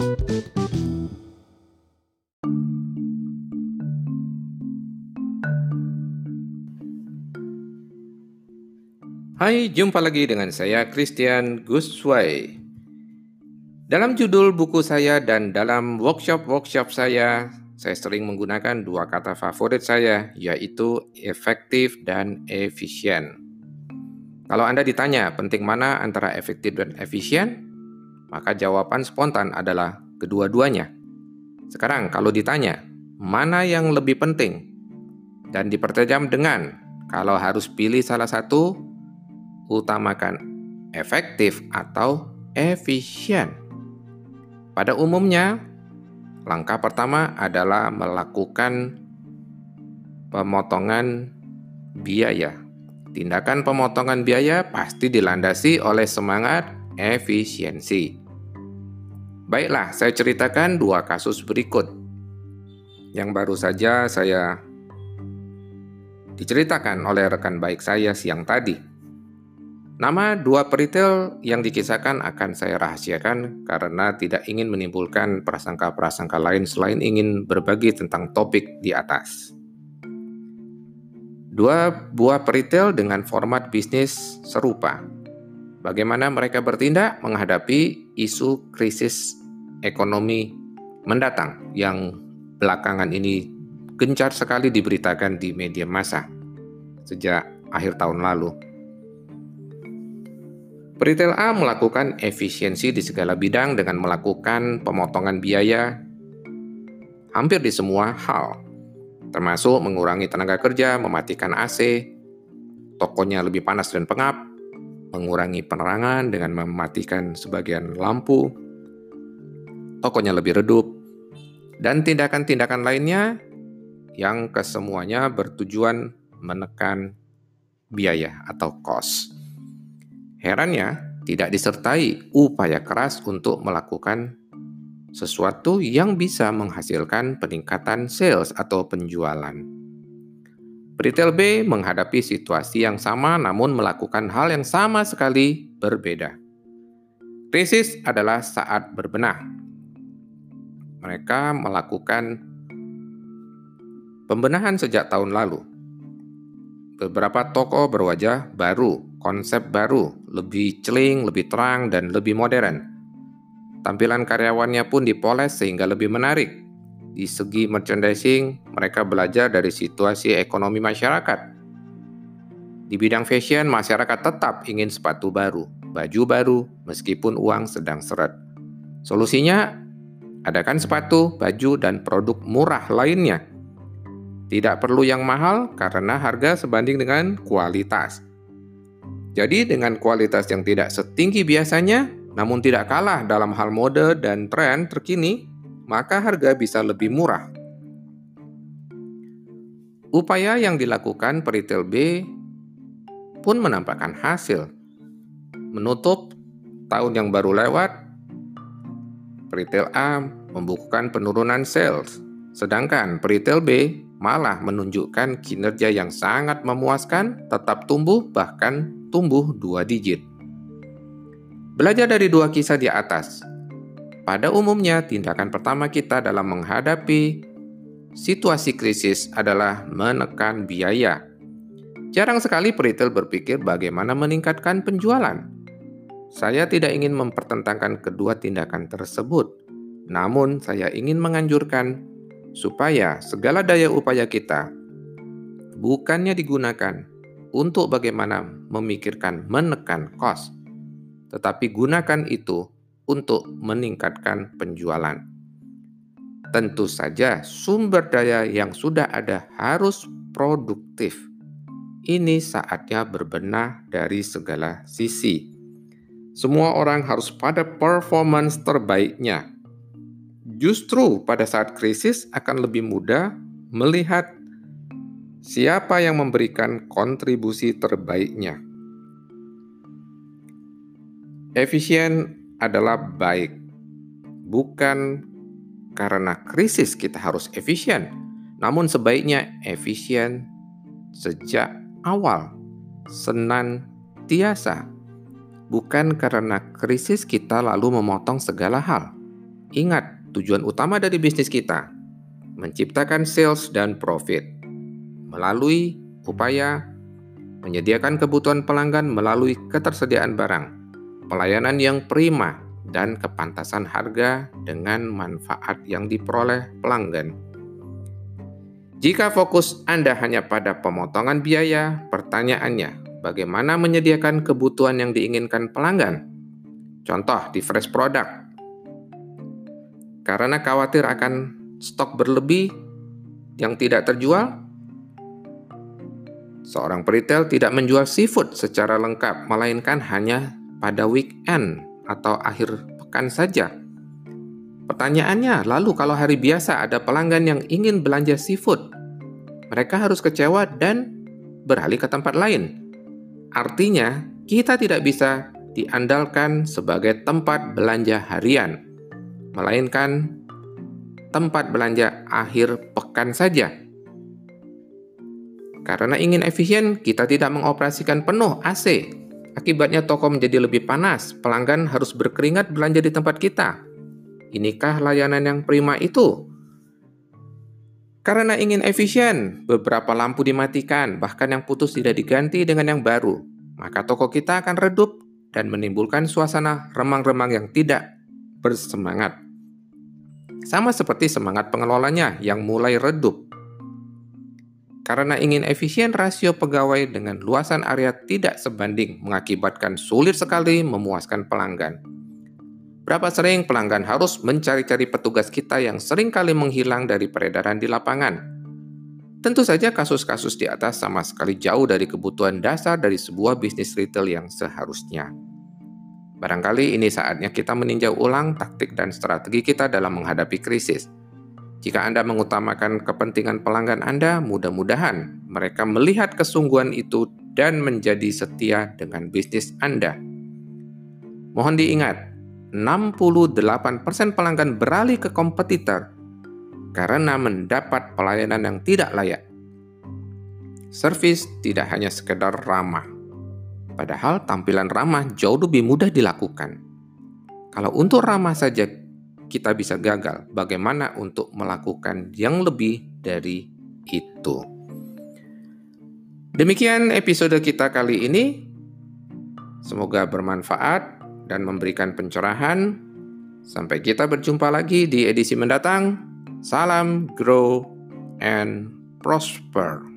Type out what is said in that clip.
Hai, jumpa lagi dengan saya Christian Guswai. Dalam judul buku saya dan dalam workshop-workshop saya, saya sering menggunakan dua kata favorit saya, yaitu efektif dan efisien. Kalau Anda ditanya penting mana antara efektif dan efisien, maka jawaban spontan adalah kedua-duanya. Sekarang kalau ditanya, mana yang lebih penting? Dan dipertajam dengan, kalau harus pilih salah satu, utamakan efektif atau efisien. Pada umumnya, langkah pertama adalah melakukan pemotongan biaya. Tindakan pemotongan biaya pasti dilandasi oleh semangat efisiensi. Baiklah, saya ceritakan dua kasus berikut yang baru saja saya diceritakan oleh rekan baik saya siang tadi. Nama dua peritel yang dikisahkan akan saya rahasiakan karena tidak ingin menimbulkan prasangka-prasangka lain selain ingin berbagi tentang topik di atas. Dua buah peritel dengan format bisnis serupa. Bagaimana mereka bertindak menghadapi isu krisis ekonomi mendatang yang belakangan ini gencar sekali diberitakan di media massa sejak akhir tahun lalu. Peritel A melakukan efisiensi di segala bidang dengan melakukan pemotongan biaya hampir di semua hal, termasuk mengurangi tenaga kerja, mematikan AC, tokonya lebih panas dan pengap, mengurangi penerangan dengan mematikan sebagian lampu, tokonya lebih redup, dan tindakan-tindakan lainnya yang kesemuanya bertujuan menekan biaya atau cost. Herannya, tidak disertai upaya keras untuk melakukan sesuatu yang bisa menghasilkan peningkatan sales atau penjualan. Retail B menghadapi situasi yang sama namun melakukan hal yang sama sekali berbeda. Krisis adalah saat berbenah. Mereka melakukan pembenahan sejak tahun lalu. Beberapa toko berwajah baru, konsep baru, lebih celing, lebih terang, dan lebih modern. Tampilan karyawannya pun dipoles sehingga lebih menarik. Di segi merchandising, mereka belajar dari situasi ekonomi masyarakat. Di bidang fashion, masyarakat tetap ingin sepatu baru, baju baru, meskipun uang sedang seret. Solusinya, adakan sepatu, baju, dan produk murah lainnya tidak perlu yang mahal karena harga sebanding dengan kualitas. Jadi dengan kualitas yang tidak setinggi biasanya, namun tidak kalah dalam hal mode dan tren terkini, maka harga bisa lebih murah. Upaya yang dilakukan peritel B pun menampakkan hasil. Menutup tahun yang baru lewat, peritel A membukukan penurunan sales, sedangkan peritel B malah menunjukkan kinerja yang sangat memuaskan, tetap tumbuh, bahkan tumbuh dua digit. Belajar dari dua kisah di atas. Pada umumnya, tindakan pertama kita dalam menghadapi situasi krisis adalah menekan biaya. Jarang sekali peritel berpikir bagaimana meningkatkan penjualan. Saya tidak ingin mempertentangkan kedua tindakan tersebut, namun saya ingin menganjurkan supaya segala daya upaya kita bukannya digunakan untuk bagaimana memikirkan menekan kos, tetapi gunakan itu untuk meningkatkan penjualan. Tentu saja, sumber daya yang sudah ada harus produktif. Ini saatnya berbenah dari segala sisi. Semua orang harus pada performance terbaiknya Justru pada saat krisis akan lebih mudah melihat siapa yang memberikan kontribusi terbaiknya. Efisien adalah baik, bukan karena krisis kita harus efisien, namun sebaiknya efisien sejak awal, senantiasa, bukan karena krisis kita lalu memotong segala hal Ingat, tujuan utama dari bisnis kita menciptakan sales dan profit melalui upaya menyediakan kebutuhan pelanggan melalui ketersediaan barang, pelayanan yang prima, dan kepantasan harga dengan manfaat yang diperoleh pelanggan. Jika fokus Anda hanya pada pemotongan biaya, pertanyaannya, bagaimana menyediakan kebutuhan yang diinginkan pelanggan? Contoh di fresh product. Karena khawatir akan stok berlebih yang tidak terjual, seorang peritel tidak menjual seafood secara lengkap, melainkan hanya pada weekend atau akhir pekan saja. Pertanyaannya, lalu kalau hari biasa ada pelanggan yang ingin belanja seafood, mereka harus kecewa dan beralih ke tempat lain. Artinya, kita tidak bisa diandalkan sebagai tempat belanja harian, melainkan tempat belanja akhir pekan saja. Karena ingin efisien, kita tidak mengoperasikan penuh AC Akibatnya toko menjadi lebih panas, pelanggan harus berkeringat belanja di tempat kita. Inikah layanan yang prima itu? Karena ingin efisien, beberapa lampu dimatikan, bahkan yang putus tidak diganti dengan yang baru. Maka toko kita akan redup dan menimbulkan suasana remang-remang yang tidak bersemangat. Sama seperti semangat pengelolanya yang mulai redup. Karena ingin efisien, rasio pegawai dengan luasan area tidak sebanding, mengakibatkan sulit sekali memuaskan pelanggan. Berapa sering pelanggan harus mencari-cari petugas kita yang sering kali menghilang dari peredaran di lapangan? Tentu saja kasus-kasus di atas sama sekali jauh dari kebutuhan dasar dari sebuah bisnis retail yang seharusnya. Barangkali ini saatnya kita meninjau ulang taktik dan strategi kita dalam menghadapi krisis – jika Anda mengutamakan kepentingan pelanggan Anda, mudah-mudahan mereka melihat kesungguhan itu dan menjadi setia dengan bisnis Anda. Mohon diingat, 68% pelanggan beralih ke kompetitor karena mendapat pelayanan yang tidak layak. Servis tidak hanya sekedar ramah, padahal tampilan ramah jauh lebih mudah dilakukan. Kalau untuk ramah saja kita bisa gagal. Bagaimana untuk melakukan yang lebih dari itu? Demikian episode kita kali ini. Semoga bermanfaat dan memberikan pencerahan. Sampai kita berjumpa lagi di edisi mendatang. Salam, grow, and prosper.